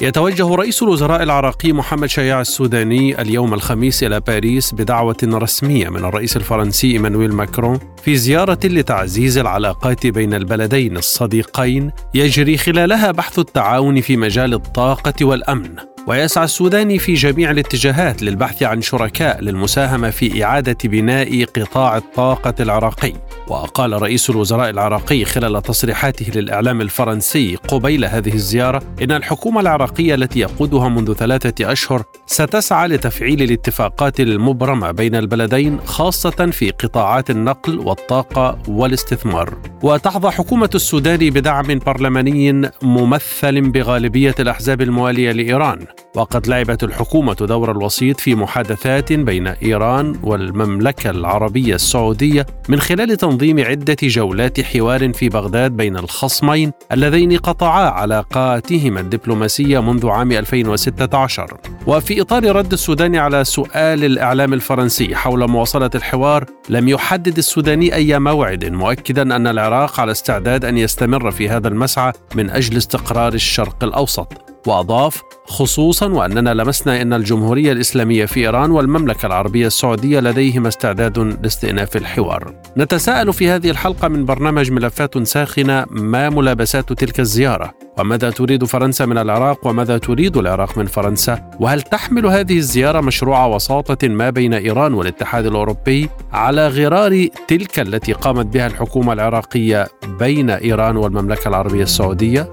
يتوجه رئيس الوزراء العراقي محمد شياع السوداني اليوم الخميس إلى باريس بدعوة رسمية من الرئيس الفرنسي إيمانويل ماكرون في زيارة لتعزيز العلاقات بين البلدين الصديقين يجري خلالها بحث التعاون في مجال الطاقة والأمن. ويسعى السوداني في جميع الاتجاهات للبحث عن شركاء للمساهمة في إعادة بناء قطاع الطاقة العراقي. وقال رئيس الوزراء العراقي خلال تصريحاته للإعلام الفرنسي قبيل هذه الزيارة إن الحكومة العراقية التي يقودها منذ ثلاثة أشهر ستسعى لتفعيل الاتفاقات المبرمة بين البلدين خاصة في قطاعات النقل والطاقة والاستثمار. وتحظى حكومة السودان بدعم برلماني ممثل بغالبية الأحزاب الموالية لإيران. وقد لعبت الحكومة دور الوسيط في محادثات بين إيران والمملكة العربية السعودية من خلال تنظيم عدة جولات حوار في بغداد بين الخصمين اللذين قطعا علاقاتهما الدبلوماسية منذ عام 2016 وفي إطار رد السودان على سؤال الإعلام الفرنسي حول مواصلة الحوار لم يحدد السوداني أي موعد مؤكدا أن العراق على استعداد أن يستمر في هذا المسعى من أجل استقرار الشرق الأوسط. وأضاف خصوصا وأننا لمسنا إن الجمهورية الإسلامية في إيران والمملكة العربية السعودية لديهما استعداد لاستئناف الحوار. نتساءل في هذه الحلقة من برنامج ملفات ساخنة ما ملابسات تلك الزيارة؟ وماذا تريد فرنسا من العراق وماذا تريد العراق من فرنسا؟ وهل تحمل هذه الزيارة مشروع وساطة ما بين إيران والاتحاد الأوروبي على غرار تلك التي قامت بها الحكومة العراقية بين إيران والمملكة العربية السعودية؟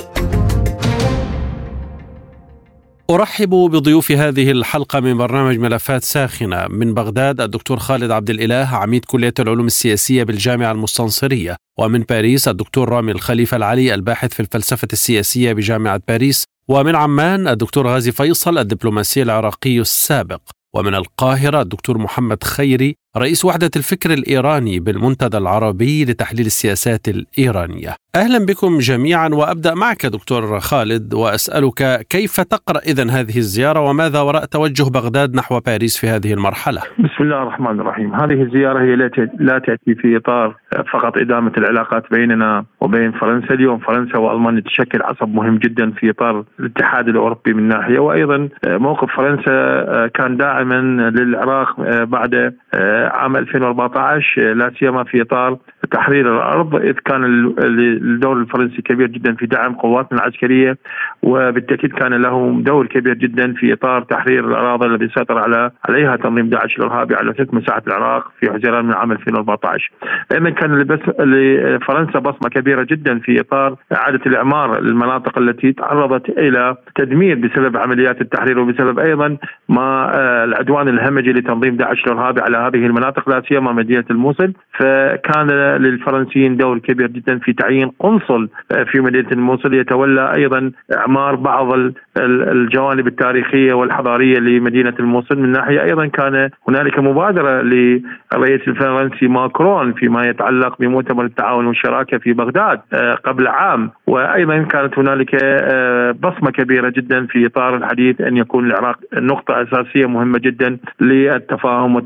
أرحب بضيوف هذه الحلقة من برنامج ملفات ساخنة. من بغداد الدكتور خالد عبد الإله عميد كلية العلوم السياسية بالجامعة المستنصرية. ومن باريس الدكتور رامي الخليفة العلي الباحث في الفلسفة السياسية بجامعة باريس. ومن عمان الدكتور غازي فيصل الدبلوماسي العراقي السابق. ومن القاهرة الدكتور محمد خيري رئيس وحدة الفكر الإيراني بالمنتدى العربي لتحليل السياسات الإيرانية. أهلا بكم جميعا وأبدأ معك دكتور خالد وأسألك كيف تقرأ إذا هذه الزيارة وماذا وراء توجه بغداد نحو باريس في هذه المرحلة؟ بسم الله الرحمن الرحيم. هذه الزيارة هي لا تأتي في إطار فقط إدامة العلاقات بيننا وبين فرنسا. اليوم فرنسا وألمانيا تشكل عصب مهم جدا في إطار الاتحاد الأوروبي من ناحية. وأيضا موقف فرنسا كان داعما للعراق بعد عام 2014 لا سيما في إطار تحرير الأرض إذ كان الدور الفرنسي كبير جدا في دعم قواتنا العسكريه وبالتأكيد كان له دور كبير جدا في إطار تحرير الأراضي التي سيطر على عليها تنظيم داعش الإرهابي على ست مساحة العراق في حزيران من عام 2014 أيضا كان لفرنسا بصمة كبيرة جدا في إطار إعادة الإعمار المناطق التي تعرضت إلى تدمير بسبب عمليات التحرير وبسبب أيضا ما آه، العدوان الهمجي لتنظيم داعش الإرهابي على هذه المناطق لا سيما مدينة الموصل فكان للفرنسيين دور كبير جدا في تعيين قنصل في مدينة الموصل. يتولى أيضا إعمار بعض الجوانب التاريخية والحضارية لمدينة الموصل. من ناحية أيضا كان هنالك مبادرة للرئيس الفرنسي ماكرون فيما يتعلق بمؤتمر التعاون والشراكة في بغداد آه، قبل عام. وأيضا كانت هنالك آه، بصمة كبيرة جدا في إطار الحديث أن يكون العراق نقطة أساسية مهمة جدا للتفاهم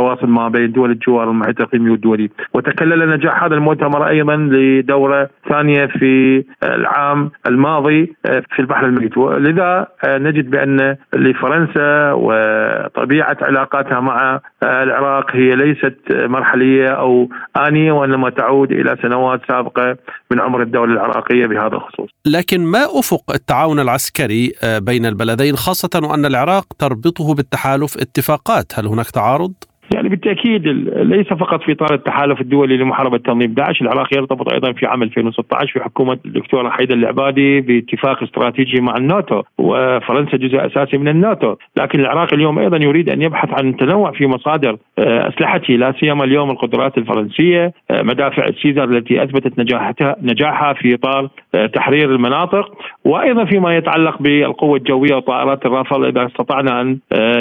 والتواصل ما بين دول الجوار والمحيط الاقليمي والدولي وتكلل نجاح هذا المؤتمر أيضا لدوره ثانية في العام الماضي آه، في البحر الميت ولذا آه، نجد بأن لفرنسا وطبيعة علاقاتها مع آه، العراق هي ليست مرحلية أو آنية وإنما تعود إلى سنوات سابقة من عمر الدولة العراقية بهذا الخصوص. لكن ما أفق التعاون العسكري بين البلدين خاصة وأن العراق تربطه بالتحالف اتفاقات، هل هناك تعارض؟ يعني بالتأكيد ليس فقط في إطار التحالف الدولي لمحاربة تنظيم داعش، العراق يرتبط أيضا في عام 2016 في حكومه الدكتور حيدر العبادي باتفاق استراتيجي مع الناتو وفرنسا جزء أساسي من الناتو، لكن العراق اليوم أيضا يريد أن يبحث عن تنوع في مصادر آه، اسلحته لا سيما اليوم القدرات الفرنسية، آه، مدافع السيزر التي أثبتت نجاحها نجاحها في إطار آه، تحرير المناطق وأيضا فيما يتعلق بالقوة الجوية وطائرات الرافل إذا استطعنا أن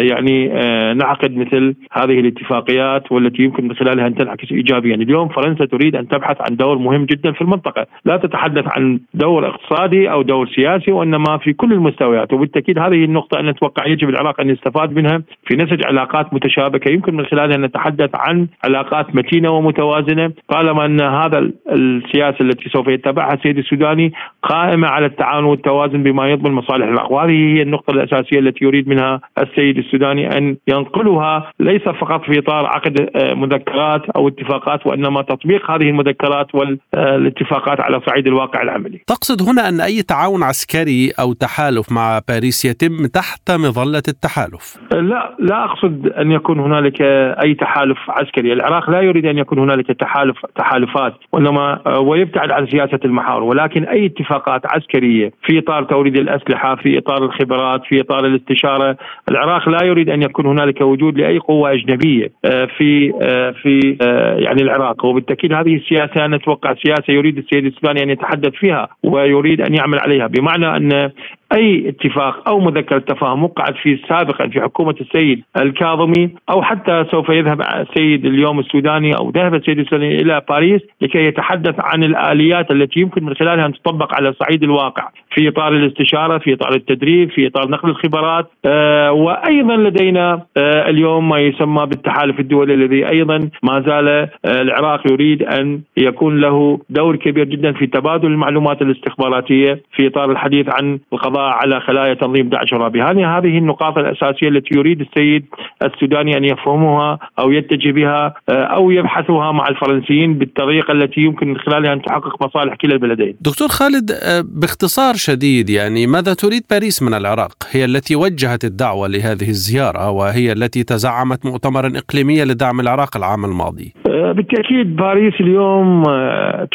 يعني نعقد مثل هذه الاتفاقيات والتي يمكن من خلالها أن تنعكس ايجابيا، اليوم فرنسا تريد أن تبحث عن دور مهم جدا في المنطقة، لا تتحدث عن دور اقتصادي أو دور سياسي وإنما في كل المستويات. وبالتأكيد هذه النقطة أن نتوقع يجب العراق أن يستفاد منها في نسج علاقات متشابكة. يمكن من خلالها نتحدث عن علاقات متينة ومتوازنة. طالما أن هذا السياسة التي سوف يتبعها السيد السوداني قائمة على التعاون والتوازن بما يضمن مصالح العراق وهذه هي النقطة الأساسية التي يريد منها السيد السوداني أن ينقلها ليس فقط في إطار عقد آه، مذكرات أو اتفاقات وإنما تطبيق هذه المذكرات والاتفاقات على صعيد الواقع العملي. تقصد هنا أن أي تعاون عسكري أو تحالف مع باريس يتم تحت مظلة التحالف؟ لا لا أقصد أن يكون هنالك أي تحالف عسكري، العراق لا يريد أن يكون هنالك تحالف تحالفات وإنما آه، ويبتعد عن سياسة المحاور. ولكن أي اتفاقات عسكرية في إطار توريد الأسلحة في إطار الخبرات في إطار الاستشارة العراق لا يريد أن يكون هنالك وجود لأي قوة أجنبية آه، في آه، في يعني العراق. وبالتأكيد هذه السياسة نتوقع سياسة يريد السيد السوداني أن يتحدث فيها ويريد أن يعمل عليها. بمعنى أن أي اتفاق أو مذكرة تفاهم وقعت فيه سابقا في حكومة السيد الكاظمي أو حتى سوف يذهب السيد اليوم السوداني أو ذهب السيد السوداني إلى باريس لكي يتحدث عن الآليات التي يمكن من خلالها أن تطبق على صعيد الواقع في إطار الاستشارة في إطار التدريب في إطار نقل الخبرات. آه وأيضا لدينا آه اليوم ما يسمى بالتحالف الدولي الذي أيضا ما زال آه العراق يريد أن يكون له دور كبير جدا في تبادل المعلومات الاستخباراتية في إطار الحديث عن القضاء القضاء على خلايا تنظيم داعش الرابي. هذه النقاط الأساسية التي يريد السيد السوداني أن يفهمها أو يتجه بها آه، أو يبحثها مع الفرنسيين بالطريقة التي يمكن من خلالها أن تحقق مصالح كلا البلدين. دكتور خالد آه، باختصار شديد يعني ماذا تريد باريس من العراق؟ هي التي وجهت الدعوة لهذه الزيارة وهي التي تزعمت مؤتمرا إقليميا لدعم العراق العام الماضي. آه، بالتأكيد باريس اليوم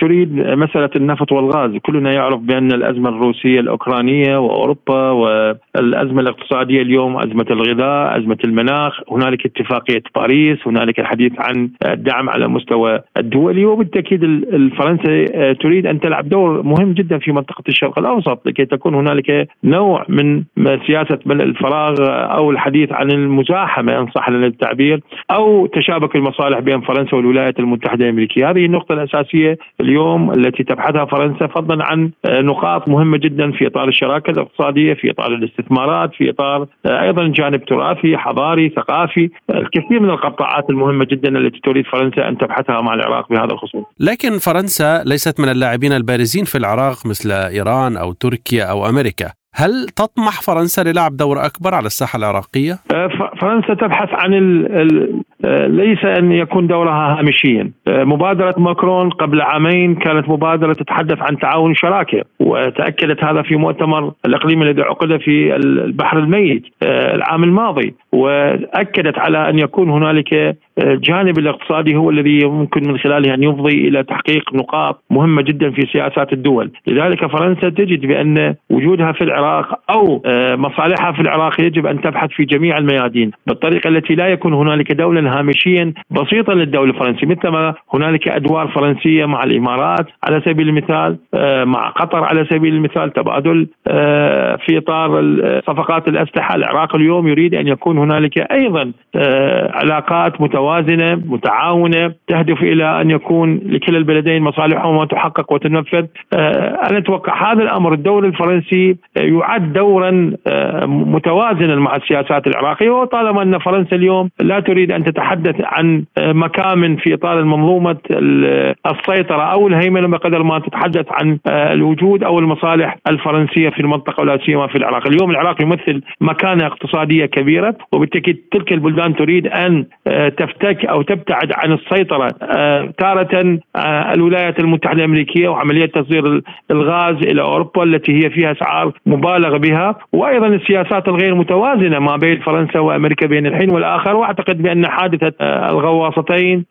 تريد مسألة النفط والغاز. كلنا يعرف بأن الأزمة الروسية الأوكرانية وأوروبا والأزمة الاقتصادية اليوم أزمة الغذاء، أزمة المناخ، هنالك اتفاقية باريس، هنالك الحديث عن الدعم على المستوى الدولي وبالتأكيد الفرنسا آه، تريد أن تلعب دور مهم جدا في منطقة الشرق الأوسط لكي تكون هنالك نوع من سياسة ملء الفراغ أو الحديث عن المزاحمة إن صح لنا التعبير أو تشابك المصالح بين فرنسا والولايات المتحدة الأمريكية، هذه النقطة الأساسية اليوم التي تبحثها فرنسا فضلا عن آه، نقاط مهمة جدا في إطار الشراكة الاقتصاديه في إطار الاستثمارات في إطار آه، أيضا جانب تراثي حضاري ثقافي. الكثير من القطاعات المهمة جدا التي تريد فرنسا أن تبحثها مع العراق بهذا الخصوص. لكن فرنسا ليست من اللاعبين البارزين في العراق مثل إيران أو تركيا أو أمريكا. هل تطمح فرنسا للعب دور أكبر على الساحة العراقية؟ آه، فرنسا تبحث عن ال ال آه، ليس أن يكون دورها هامشيا، آه، مبادرة ماكرون قبل عامين كانت مبادرة تتحدث عن تعاون شراكة وتأكدت هذا في مؤتمر الاقليمي الذي عقد في البحر الميت العام الماضي وأكدت على أن يكون هنالك الجانب الاقتصادي هو الذي يمكن من خلاله أن يفضي إلى تحقيق نقاط مهمة جدا في سياسات الدول، لذلك فرنسا تجد بأن وجودها في العراق أو آه، مصالحها في العراق يجب أن تبحث في جميع الميادين. بالطريقة التي لا يكون هنالك دولا هامشيا بسيطا للدولة الفرنسية مثلما هنالك أدوار فرنسية مع الإمارات على سبيل المثال آه، مع قطر على سبيل المثال تبادل آه، في إطار صفقات الأسلحة. العراق اليوم يريد أن يكون هنالك أيضا علاقات متوازنة متوازنه متعاونة تهدف إلى أن يكون لكلا البلدين مصالحهم تحقق وتنفذ. آه، أنا أتوقع هذا الأمر الدور الفرنسي يعد دورا آه، متوازنا مع السياسات العراقية. وطالما أن فرنسا اليوم لا تريد أن تتحدث عن آه، مكامن في إطار المنظومة السيطرة أو الهيمنة بقدر ما تتحدث عن الوجود أو المصالح الفرنسية في المنطقة ولا سيما في العراق، اليوم العراق يمثل مكانة اقتصادية كبيرة وبالتأكيد تلك البلدان تريد أن تفتح تفتك أو تبتعد عن السيطرة. آه، تارة آه، الولايات المتحدة الأمريكية وعملية تصدير الغاز إلى أوروبا التي هي فيها أسعار مبالغ بها وأيضا السياسات الغير متوازنة ما بين فرنسا وأمريكا بين الحين والآخر. وأعتقد بأن حادثة الغواصتين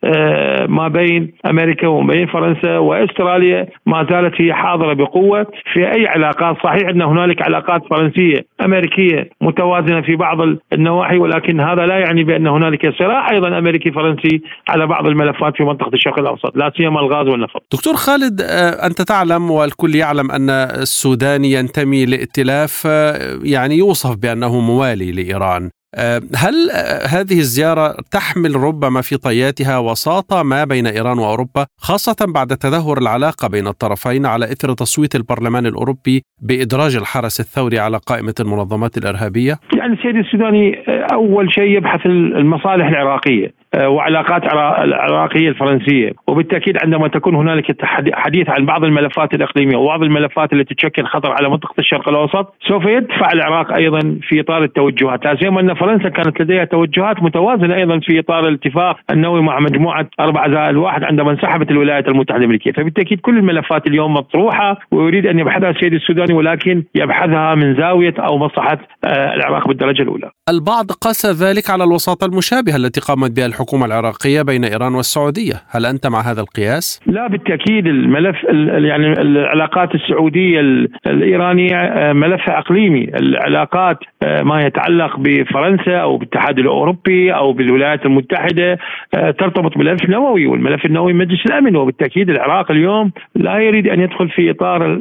ما بين أمريكا وما بين فرنسا وأستراليا ما زالت هي حاضرة بقوة. في أي علاقات؟ صحيح أن هنالك علاقات فرنسية أمريكية متوازنة في بعض النواحي ولكن هذا لا يعني بأن هنالك صراع. أيضا امريكي فرنسي على بعض الملفات في منطقة الشرق الأوسط لا سيما الغاز والنفط. دكتور خالد آه، أنت تعلم والكل يعلم أن السودان ينتمي لائتلاف آه، يعني يوصف بأنه موالي لإيران. آه، هل هذه الزيارة تحمل ربما في طياتها وساطة ما بين إيران وأوروبا خاصة بعد تدهور العلاقة بين الطرفين على إثر تصويت البرلمان الأوروبي بإدراج الحرس الثوري على قائمة المنظمات الإرهابية؟ يعني السيد السوداني أول شيء يبحث المصالح العراقية وعلاقات العراقية الفرنسية. وبالتأكيد عندما تكون هنالك حديث عن بعض الملفات الإقليمية وبعض الملفات التي تشكل خطر على منطقة الشرق الأوسط سوف يدفع العراق أيضا في إطار التوجهات. لا سيما أن فرنسا كانت لديها توجهات متوازنة أيضا في إطار الاتفاق النووي مع مجموعة أربعة زائد واحد عندما انسحبت الولايات المتحدة الامريكيه فبالتأكيد كل الملفات اليوم مطروحة ويريد أن يبحثها السيد السوداني ولكن يبحثها من زاوية أو مصلحة آه، العراق بالدرجة الأولى. البعض قاس ذلك على الوساطة المشابهة التي قامت بها الحكومة الحكومة العراقية بين إيران والسعودية. هل أنت مع هذا القياس؟ لا بالتأكيد الملف يعني العلاقات السعودية الإيرانية آه، ملفها إقليمي. العلاقات آه، ما يتعلق بفرنسا أو بالاتحاد الأوروبي أو بالولايات المتحدة آه، ترتبط بالملف النووي والملف النووي مجلس الأمن. وبالتأكيد العراق اليوم لا يريد أن يدخل في إطار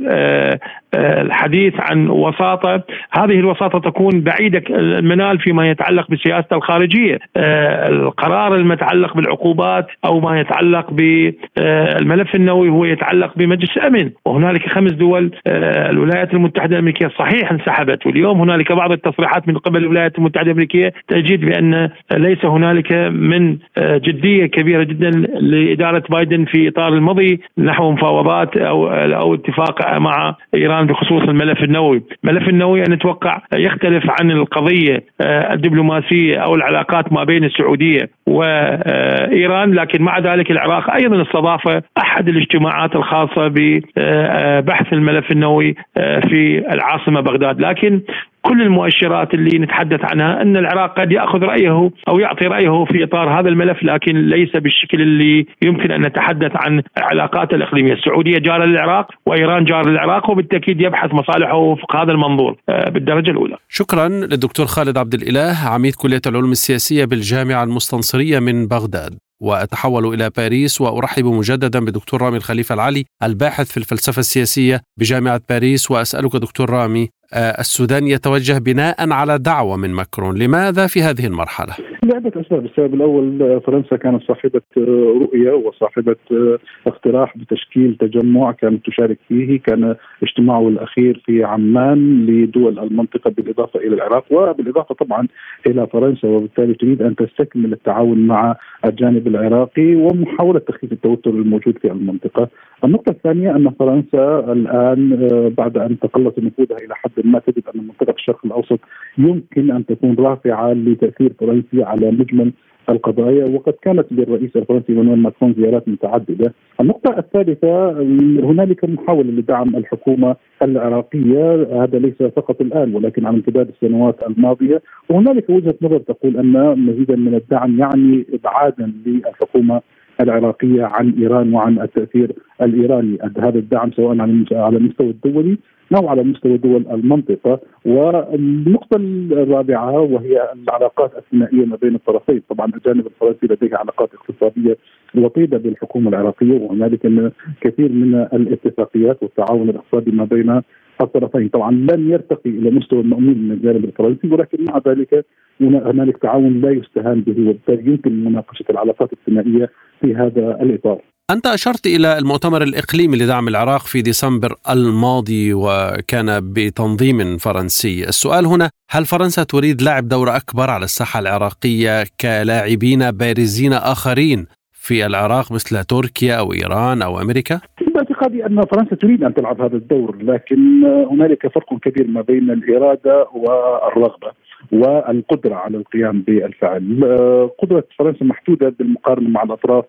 الحديث عن وساطة. هذه الوساطة تكون بعيدة المنال فيما يتعلق بسياسة الخارجية. القرار المتعلق بالعقوبات أو ما يتعلق بالملف النووي هو يتعلق بمجلس الأمن. وهنالك خمس دول آه، الولايات المتحدة الأمريكية صحيح انسحبت. واليوم هنالك بعض التصريحات من قبل الولايات المتحدة الأمريكية تجد بأن ليس هنالك من آه، جدية كبيرة جدا لإدارة بايدن في إطار المضي نحو مفاوضات أو أو اتفاق مع إيران بخصوص الملف النووي، الملف النووي أنا أتوقع يختلف عن القضية آه، الدبلوماسية أو العلاقات ما بين السعودية وايران لكن مع ذلك العراق أيضا استضاف أحد الاجتماعات الخاصة ببحث الملف النووي في العاصمة بغداد. لكن كل المؤشرات اللي نتحدث عنها أن العراق قد يأخذ رأيه أو يعطي رأيه في إطار هذا الملف لكن ليس بالشكل اللي يمكن أن نتحدث عن العلاقات الإقليمية، السعودية جارة للعراق وإيران جارة للعراق وبالتأكيد يبحث مصالحه وفق هذا المنظور آه، بالدرجة الأولى. شكرا للدكتور خالد عبد الإله عميد كلية العلوم السياسية بالجامعة المستنصرية من بغداد. وأتحول إلى باريس وأرحب مجددا بدكتور رامي الخليفة العلي الباحث في الفلسفة السياسية بجامعة باريس وأسألك دكتور رامي السودان يتوجه بناء على دعوة من ماكرون. لماذا في هذه المرحلة؟ لعدة أسباب. السبب الأول فرنسا كانت صاحبة رؤية وصاحبة اقتراح بتشكيل تجمع كانت تشارك فيه. كان اجتماعه الأخير في عمان لدول المنطقة بالإضافة إلى العراق وبالإضافة طبعا إلى فرنسا. وبالتالي تريد أن تستكمل التعاون مع الجانب العراقي ومحاولة تخفيف التوتر الموجود في المنطقة. النقطة الثانية أن فرنسا الآن بعد أن تقلص نفوذها إلى حد ما تجد أن منطقة الشرق الأوسط يمكن أن تكون رافعة لتأثير فرنسي على مجمل القضايا وقد كانت للرئيس الفرنسي مانويل ماكرون زيارات متعددة. النقطة الثالثة هنالك محاولة لدعم الحكومة العراقية. هذا ليس فقط الآن ولكن على امتداد السنوات الماضية. وهنالك وجهة نظر تقول أن مزيدا من الدعم يعني إبعادا للحكومة العراقية عن إيران وعن التأثير الإيراني. هذا الدعم سواء على المستوى الدولي أو على مستوى دول المنطقة والنقطة الرابعة وهي العلاقات الثنائية ما بين الطرفين طبعا الجانب الفرنسي لديه علاقات اقتصادية وطيده بالحكومة العراقية وهنالك كثير من الاتفاقيات والتعاون الاقتصادي ما بين الطرفين طبعا لن يرتقي إلى مستوى المأمول من الجانب الفرنسي ولكن مع ذلك هنالك تعاون لا يستهان به وبالتالي يمكن مناقشة العلاقات الثنائية في هذا الإطار. أنت أشرت إلى المؤتمر الإقليمي لدعم العراق في ديسمبر الماضي وكان بتنظيم فرنسي السؤال هنا هل فرنسا تريد لعب دور أكبر على الساحة العراقية كلاعبين بارزين آخرين في العراق مثل تركيا أو إيران أو أمريكا؟ باعتقادي أن فرنسا تريد أن تلعب هذا الدور لكن هنالك فرق كبير ما بين الإرادة والرغبة والقدرة على القيام بالفعل. قدرة فرنسا محدودة بالمقارنة مع الأطراف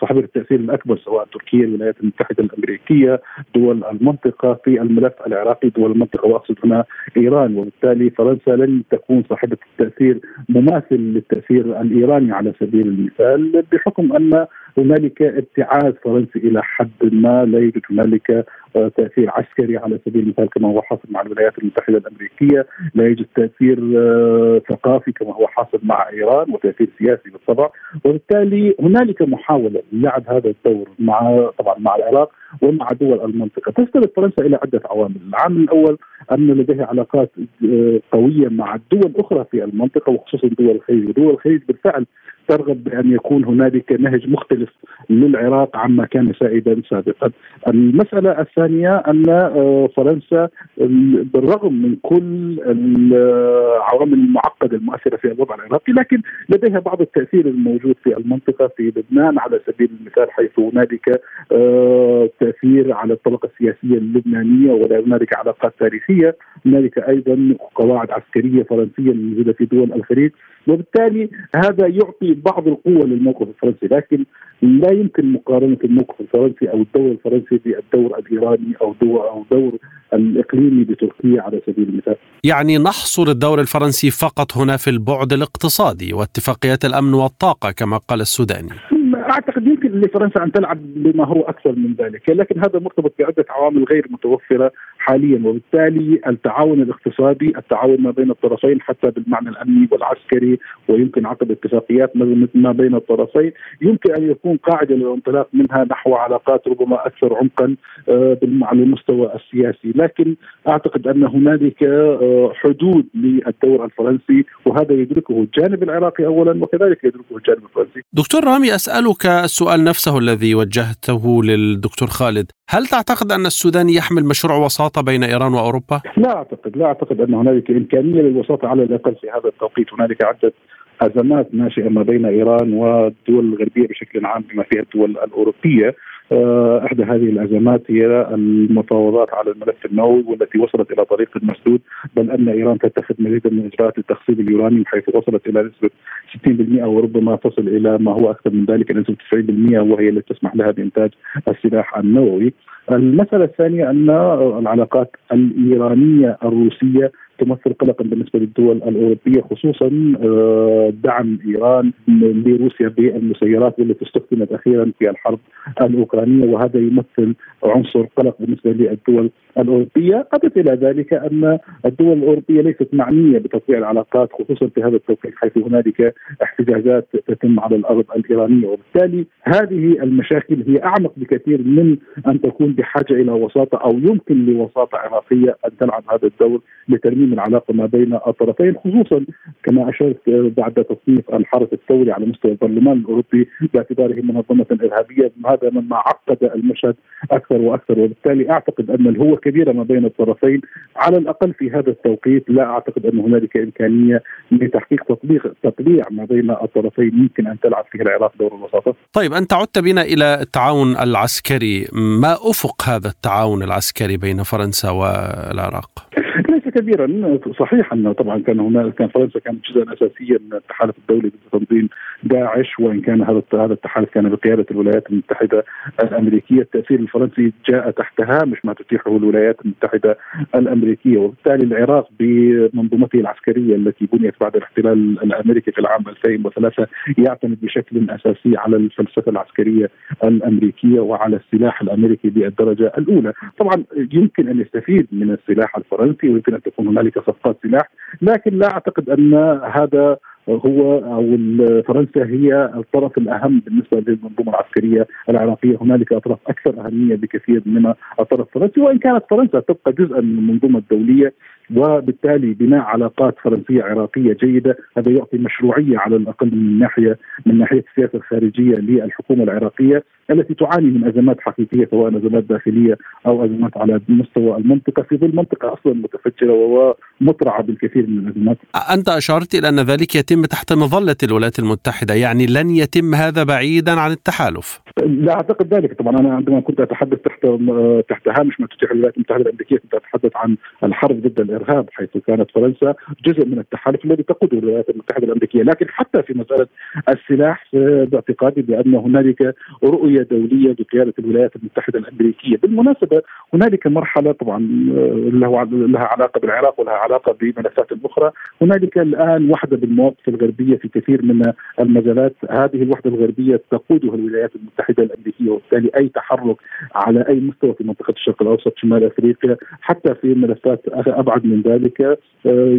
صاحبه التأثير الأكبر سواء تركيا الولايات المتحدة الأمريكية دول المنطقة في الملف العراقي دول المنطقة وأقصد هنا إيران وبالتالي فرنسا لن تكون صاحبة التأثير مماثل للتأثير الإيراني على سبيل المثال بحكم أن هنالك ابتعاث فرنسي إلى حد ما لا يوجد هنالك آه، تأثير عسكري على سبيل المثال كما هو حاصل مع الولايات المتحدة الأمريكية، لا يوجد تأثير آه، ثقافي كما هو حاصل مع إيران وتأثير سياسي بالطبع، وبالتالي هنالك محاولة للعب هذا الدور مع طبعا مع العراق. ومع دول المنطقة، تستند فرنسا إلى عدة عوامل، العامل الأول أن لديها علاقات آه، قوية مع الدول الاخرى في المنطقة وخصوصا دول الخليج، ودول الخليج بالفعل ترغب بأن يكون هنالك نهج مختلف للعراق عما كان سائدا سابقا. المسألة الثانية أن آه، فرنسا بالرغم من كل العوامل المعقدة المؤثرة في الوضع العراقي لكن لديها بعض التأثير الموجود في المنطقة في لبنان على سبيل المثال حيث هنالك آه، تاثير على الطبقة السياسية اللبنانية وهنالك علاقات تاريخية، هنالك أيضا قواعد عسكرية فرنسية موجوده في دول الخليج وبالتالي هذا يعطي بعض القوة للموقف الفرنسي لكن لا يمكن مقارنة الموقف الفرنسي أو الدور الفرنسي بالدور الإيراني أو دور أو دور الإقليمي بتركيا على سبيل المثال. يعني نحصر الدور الفرنسي فقط هنا في البعد الاقتصادي واتفاقيات الأمن والطاقة كما قال السوداني. أعتقد يمكن لفرنسا أن تلعب بما هو أكثر من ذلك، لكن هذا مرتبط بعدة عوامل غير متوفرة حاليا وبالتالي التعاون الاقتصادي، التعاون ما بين الطرفين حتى بالمعنى الأمني والعسكري ويمكن عقد اتفاقيات ما بين الطرفين، يمكن أن يكون قاعدة للانطلاق منها نحو علاقات ربما أكثر عمقا آه، على المستوى السياسي، لكن أعتقد أن هنالك آه، حدود للدور الفرنسي وهذا يدركه الجانب العراقي اولا وكذلك يدركه الجانب الفرنسي. دكتور رامي أسألك السؤال نفسه الذي وجهته للدكتور خالد. هل تعتقد أن السودان يحمل مشروع وساطة بين إيران وأوروبا؟ لا أعتقد لا أعتقد أن هنالك إمكانية للوساطة على الأقل في هذا التوقيت. هنالك عدة أزمات ناشئة ما بين إيران والدول الغربية بشكل عام بما فيها الدول الأوروبية. آه، إحدى هذه الأزمات هي المفاوضات على الملف النووي والتي وصلت إلى طريق مسدود بل أن إيران تتخذ مزيدا من إجراءات التخصيب اليوراني حيث وصلت إلى نسبة 60% وربما تصل إلى ما هو أكثر من ذلك نسبة 90% وهي التي تسمح لها بإنتاج السلاح النووي. المسألة الثانية أن العلاقات الإيرانية الروسية تمثل قلقا بالنسبة للدول الأوروبية خصوصا آه، دعم إيران لروسيا بالمسيرات والتي استخدمت أخيرا في الحرب الأوكرانية وهذا يمثل عنصر قلق بالنسبة للدول الأوروبية، اضف إلى ذلك أن الدول الأوروبية ليست معنية بتطبيع العلاقات خصوصا في هذا التوقيت حيث هنالك احتجاجات تتم على الأرض الإيرانية. وبالتالي هذه المشاكل هي أعمق بكثير من أن تكون بحاجة إلى وساطة أو يمكن لوساطة عراقية أن تلعب هذا الدور لترميم العلاقه ما بين الطرفين خصوصا كما أشرت بعد تصنيف الحرس الثوري على مستوى البرلمان الأوروبي باعتباره منظمة إرهابية هذا مما عقد المشهد أكثر وأكثر وبالتالي أعتقد أن الهوه كبيره ما بين الطرفين على الأقل في هذا التوقيت لا أعتقد أن هنالك إمكانية لتحقيق تطبيق تطبيع ما بين الطرفين يمكن أن تلعب فيه العراق دور الوساطه. طيب أنت عدت بنا إلى التعاون العسكري، ما أفق هذا التعاون العسكري بين فرنسا والعراق؟ كبيرا صحيح انه طبعا كان هناك كان فرنسا كانت جزءا اساسيا من التحالف الدولي ضد تنظيم داعش وإن كان هذا هذا التحالف كان بقيادة الولايات المتحدة الأمريكية، التأثير الفرنسي جاء تحت هامش ما تتيحه الولايات المتحدة الأمريكية، وبالتالي العراق بمنظومته العسكرية التي بنيت بعد الاحتلال الأمريكي في العام 2003 يعتمد بشكل أساسي على الفلسفة العسكرية الأمريكية وعلى السلاح الأمريكي بالدرجة الأولى، طبعا يمكن أن يستفيد من السلاح الفرنسي ويمكن أن تكون هنالك صفقات سلاح لكن لا أعتقد أن هذا هو أو فرنسا هي الطرف الأهم بالنسبة للمنظومة العسكرية العراقية، هنالك أطراف أكثر أهمية بكثير من الطرف الفرنسي وإن كانت فرنسا تبقى جزءا من المنظومة الدولية وبالتالي بناء علاقات فرنسية عراقية جيدة هذا يعطي مشروعية على الأقل من ناحيه من ناحية السياسة الخارجية للحكومة العراقية. التي تعاني من أزمات حقيقية سواء أزمات داخلية أو أزمات على مستوى المنطقة في ظل منطقة أصلا متفجره ومطرعه بالكثير من الأزمات. أنت أشرت إلى أن ذلك يتم تحت مظلة الولايات المتحدة، يعني لن يتم هذا بعيدا عن التحالف. لا أعتقد ذلك. طبعا أنا عندما كنت أتحدث تحت تحت هامش ما تتيح الولايات المتحدة الأمريكية كنت أتحدث عن الحرب ضد الإرهاب حيث كانت فرنسا جزء من التحالف الذي تقوده الولايات المتحدة الأمريكية. لكن حتى في مسألة السلاح باعتقادي بأن هنالك رؤية دولية بقياده الولايات المتحدة الأمريكية. بالمناسبة هنالك مرحلة طبعا لها علاقة بالعراق ولها علاقة بملفات أخرى. هنالك الآن وحدة بالمواقف الغربية في كثير من المجالات. هذه الوحدة الغربية تقودها الولايات المتحدة الامريكيه وبالتالي أي تحرك على أي مستوى في منطقة الشرق الأوسط شمال أفريقيا حتى في ملفات أبعد من ذلك آه،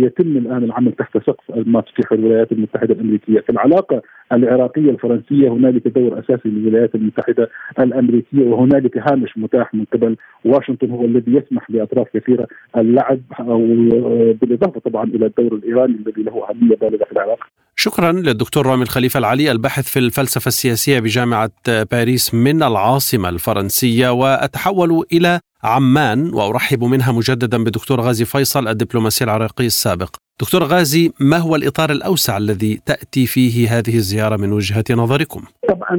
يتم الآن العمل تحت سقف ما تتيح الولايات المتحدة الأمريكية في العلاقة العراقية الفرنسية هنالك دور أساسي للولايات المتحدة الأمريكية وهنالك هامش متاح من قبل واشنطن هو الذي يسمح لاطراف كثيرة اللعب أو آه، بالإضافة طبعا إلى الدور الإيراني الذي له أهمية بالغة في العراق. شكرا للدكتور رامي الخليفة العلي الباحث في الفلسفة السياسية بجامعة باريس من العاصمة الفرنسية وأتحول إلى عمان وأرحب منها مجددا بدكتور غازي فيصل الدبلوماسي العراقي السابق. دكتور غازي ما هو الإطار الأوسع الذي تأتي فيه هذه الزيارة من وجهة نظركم؟ طبعا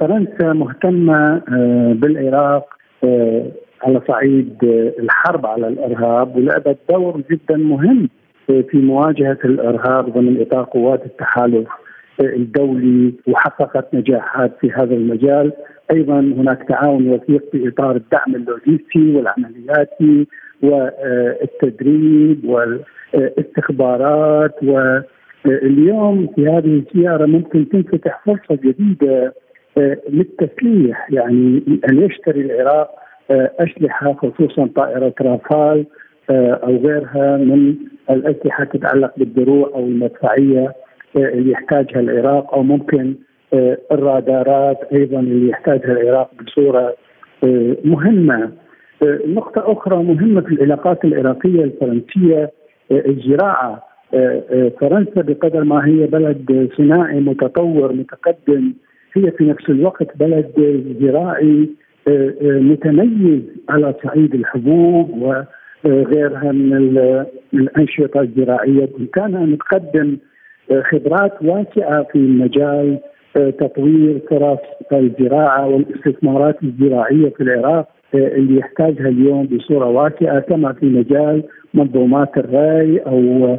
فرنسا مهتمة آه، بالعراق آه، على صعيد الحرب على الإرهاب ولعبت دور جدا مهم في مواجهة الإرهاب ضمن إطار قوات التحالف الدولي وحققت نجاحات في هذا المجال. أيضا هناك تعاون وثيق في إطار الدعم اللوجستي والعملياتي والتدريب والاستخبارات. واليوم في هذه الزياره ممكن تنفتح فرصة جديدة للتسليح يعني أن يشتري العراق أسلحة خصوصا طائرة رافال. أو غيرها من الأسلحة تتعلق بالدروع أو المدفعية اللي يحتاجها العراق أو ممكن آه، الرادارات أيضا اللي يحتاجها العراق بصورة آه، مهمة. آه، نقطة أخرى مهمة في العلاقات العراقية الفرنسية الزراعة فرنسا بقدر ما هي بلد صناعي متطور متقدم هي في نفس الوقت بلد زراعي متميز على صعيد الحبوب وغيرها من الأنشطة الزراعية بامكانها ان تقدم خبرات واسعة في مجال آه، تطوير فرص الزراعة والاستثمارات الزراعية في العراق آه، اللي يحتاجها اليوم بصورة واسعة كما في مجال منظومات الري أو آه،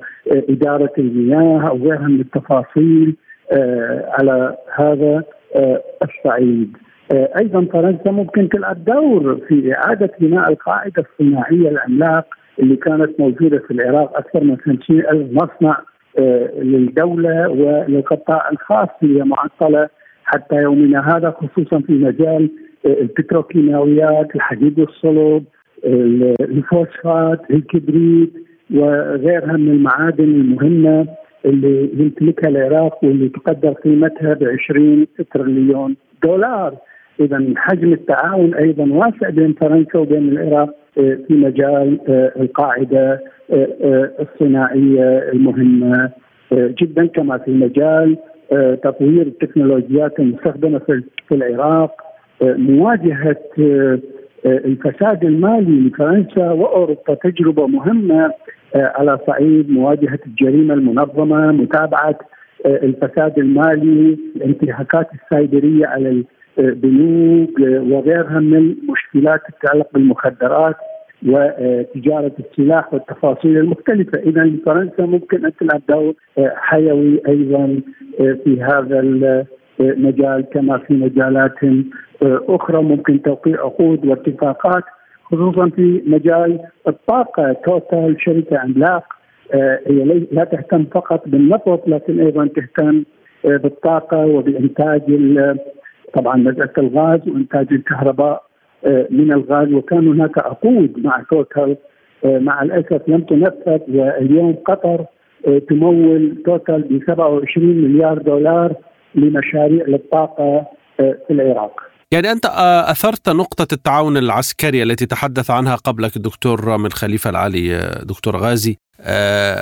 إدارة المياه أو غيرها من التفاصيل على هذا الصعيد. أيضا فرنسا ممكن تلعب دور في إعادة بناء القاعدة الصناعية العملاق اللي كانت موجودة في العراق أكثر من 50 ألف مصنع آه، للدولة وللقطاع الخاص هي معطلة حتى يومنا هذا خصوصا في مجال آه، البتروكيماويات الحديد والصلب الفوسفات الكبريت وغيرها من المعادن المهمة اللي يمتلكها العراق واللي تقدر قيمتها ب 20 تريليون دولار. إذا حجم التعاون أيضا واسع بين فرنسا وبين العراق آه، في مجال القاعدة الصناعية المهمة جدا كما في مجال تطوير التكنولوجيات المستخدمة في العراق مواجهة الفساد المالي لفرنسا وأوروبا تجربة مهمة على صعيد مواجهة الجريمة المنظمة، متابعة الفساد المالي، الانتهاكات السايبرية على البنوك وغيرها من المشكلات تتعلق بالمخدرات وتجارة السلاح والتفاصيل المختلفة، اذا فرنسا ممكن أن تلعب دور حيوي أيضا في هذا المجال كما في مجالات أخرى. ممكن توقيع عقود واتفاقات خصوصا في مجال الطاقة. توتال شركة عملاق هي لا تهتم فقط بالنفط لكن أيضا تهتم بالطاقة وبإنتاج طبعا مساله الغاز وإنتاج الكهرباء آه، من الغاز وكان هناك عقود مع توتال آه، مع الأسف لم تنفذ واليوم قطر آه، تمول توتال ب 27 مليار دولار لمشاريع للطاقة في العراق. يعني أنت أثرت نقطة التعاون العسكري التي تحدث عنها قبلك الدكتور من خليفه العلي دكتور غازي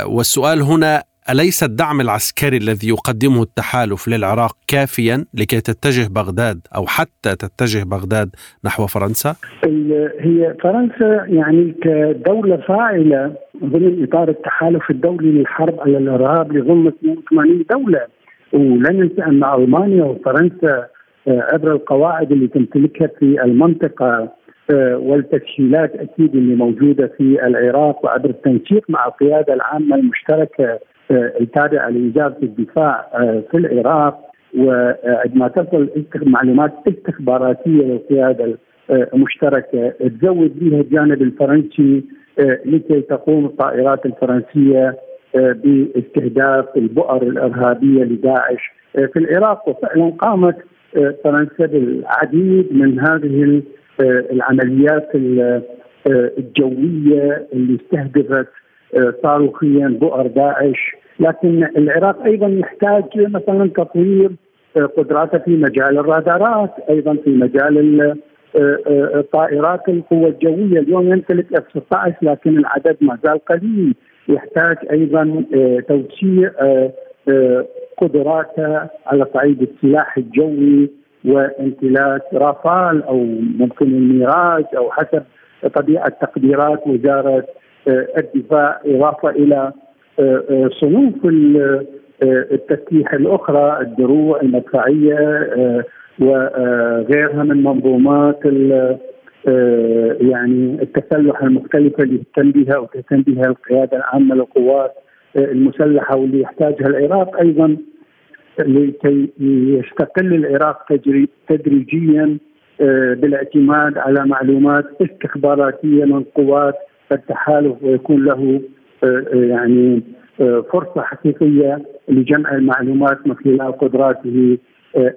والسؤال هنا أليس الدعم العسكري الذي يقدمه التحالف للعراق كافيا لكي تتجه بغداد أو حتى تتجه بغداد نحو فرنسا؟ هي فرنسا يعني كدولة فاعلة ضمن إطار التحالف الدولي للحرب على الإرهاب لضم 82 دولة ولن ننسى أن ألمانيا وفرنسا عبر القواعد اللي تمتلكها في المنطقة والتسهيلات أكيد اللي موجودة في العراق وعبر التنسيق مع القيادة العامة المشتركة التابعه لوزارة الدفاع في العراق وعندما تصل معلومات استخباراتية للقياده المشتركه تزود بها الجانب الفرنسي لكي تقوم الطائرات الفرنسية باستهداف البؤر الإرهابية لداعش في العراق. وفعلا قامت فرنسا بالعديد من هذه العمليات الجوية اللي استهدفت صاروخيا بؤر داعش لكن العراق أيضا يحتاج مثلا تطوير قدراته في مجال الرادارات أيضا في مجال طائرات القوة الجوية. اليوم يمتلك إف 16 لكن العدد ما زال قليل. يحتاج أيضا توسيع قدراته على صعيد السلاح الجوي وامتلاك رافال أو ممكن الميراج أو حسب طبيعة تقديرات وزارة الدفاع إضافة إلى صنوف التسليح الأخرى الدروع المدفعية وغيرها من منظومات يعني التسلح المختلفه اللي تهتم بها وتهتم بها القيادة العامة للقوات المسلحة واللي يحتاجها العراق أيضا لكي يستقل العراق تدريجيا بالاعتماد على معلومات استخباراتية من قوات التحالف ويكون له يعني فرصة حقيقية لجمع المعلومات من خلال قدراته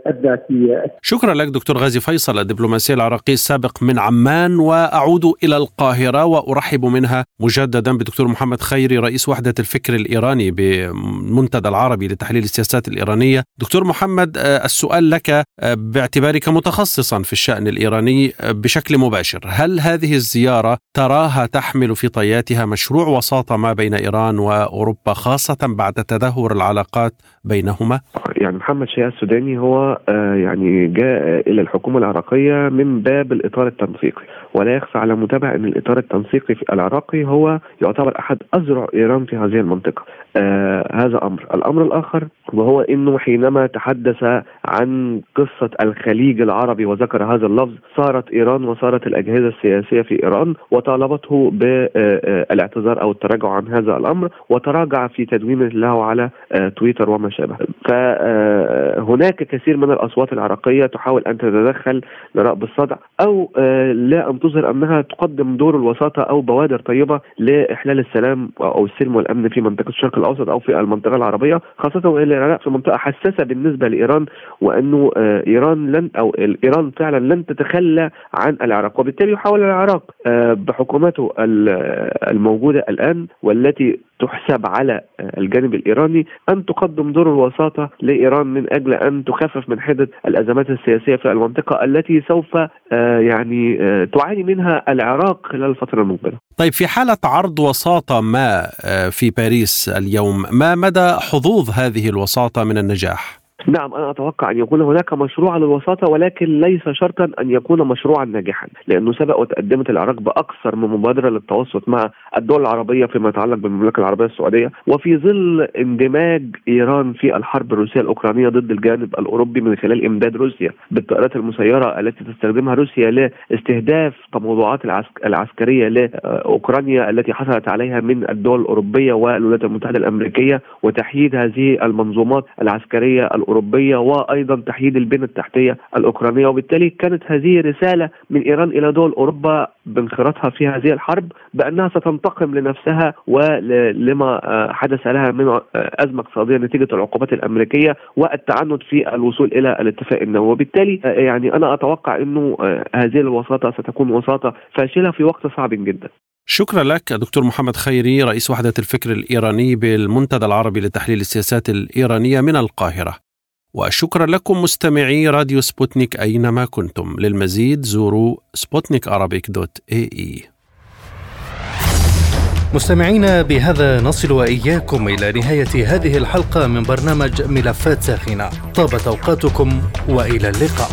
الذاتية. شكرا لك دكتور غازي فيصل الدبلوماسي العراقي السابق من عمان وأعود إلى القاهرة وأرحب منها مجددا بدكتور محمد خيري رئيس وحدة الفكر الإيراني بالمنتدى العربي لتحليل السياسات الإيرانية. دكتور محمد السؤال لك باعتبارك متخصصا في الشأن الإيراني بشكل مباشر، هل هذه الزيارة تراها تحمل في طياتها مشروع وساطه ما بين إيران وأوروبا خاصة بعد تدهور العلاقات بينهما؟ يعني محمد شيعة السوداني هو يعني جاء إلى الحكومة العراقية من باب الإطار التنسيقي. ولا يخفى على متابع إن الإطار التنسيقي العراقي هو يعتبر أحد اذرع إيران في هذه المنطقة. آه هذا أمر. الأمر الآخر وهو إنه حينما تحدث عن قصة الخليج العربي وذكر هذا اللفظ صارت إيران وصارت الأجهزة السياسية في إيران وطالبته بالاعتذار أو التراجع عن هذا الأمر وتراجع في تدوينه له على تويتر وما شابه. فهناك كثير من الأصوات العراقية تحاول أن تتدخل لراء بالصدع أو لا ان تظهر أنها تقدم دور الوساطة أو بوادر طيبة لإحلال السلام أو السلم والأمن في منطقة الشرق الأوسط أو في المنطقة العربية خاصة وإن العراق في منطقة حساسة بالنسبة لإيران وأنه إيران لن أو إيران فعلا لن تتخلى عن العراق وبالتالي يحاول العراق بحكومته الموجودة الآن والتي تحسب على الجانب الإيراني أن تقدم دور الوساطة لإيران من أجل أن تخفف من حده الأزمات السياسية في المنطقة التي سوف يعني تعاني منها العراق خلال الفترة المقبلة. طيب في حالة عرض وساطة ما في باريس اليوم ما مدى حظوظ هذه الوساطة من النجاح؟ نعم أنا أتوقع أن يكون هناك مشروع للوساطة ولكن ليس شرطا أن يكون مشروعا ناجحا لأنه سبق وتقدمت العراق بأكثر من مبادرة للتوسط مع الدول العربية فيما يتعلق بالمملكة العربية السعودية وفي ظل اندماج إيران في الحرب الروسية الأوكرانية ضد الجانب الأوروبي من خلال إمداد روسيا بالطائرات المسيرة التي تستخدمها روسيا لاستهداف تموضعات العسكرية لأوكرانيا التي حصلت عليها من الدول الأوروبية والولايات المتحدة الأمريكية وتحييد هذه المنظومات العسكرية الأوروبية. وأيضا تحييد البنى التحتية الأوكرانية. وبالتالي كانت هذه رسالة من إيران إلى دول أوروبا بانخراطها في هذه الحرب بأنها ستنتقم لنفسها ولما حدث لها من أزمة اقتصادية نتيجة العقوبات الأمريكية والتعنت في الوصول إلى الاتفاق النووي. وبالتالي يعني أنا أتوقع أنه هذه الوساطة ستكون وساطة فاشلة في وقت صعب جدا. شكرا لك دكتور محمد خيري رئيس وحدة الفكر الإيراني بالمنتدى العربي لتحليل السياسات الإيرانية من القاهرة. وشكرا لكم مستمعي راديو سبوتنيك أينما كنتم. للمزيد زوروا سبوتنيك dot ae. مستمعينا بهذا نصل وإياكم إلى نهاية هذه الحلقة من برنامج ملفات ساخنة. طابت أوقاتكم وإلى اللقاء.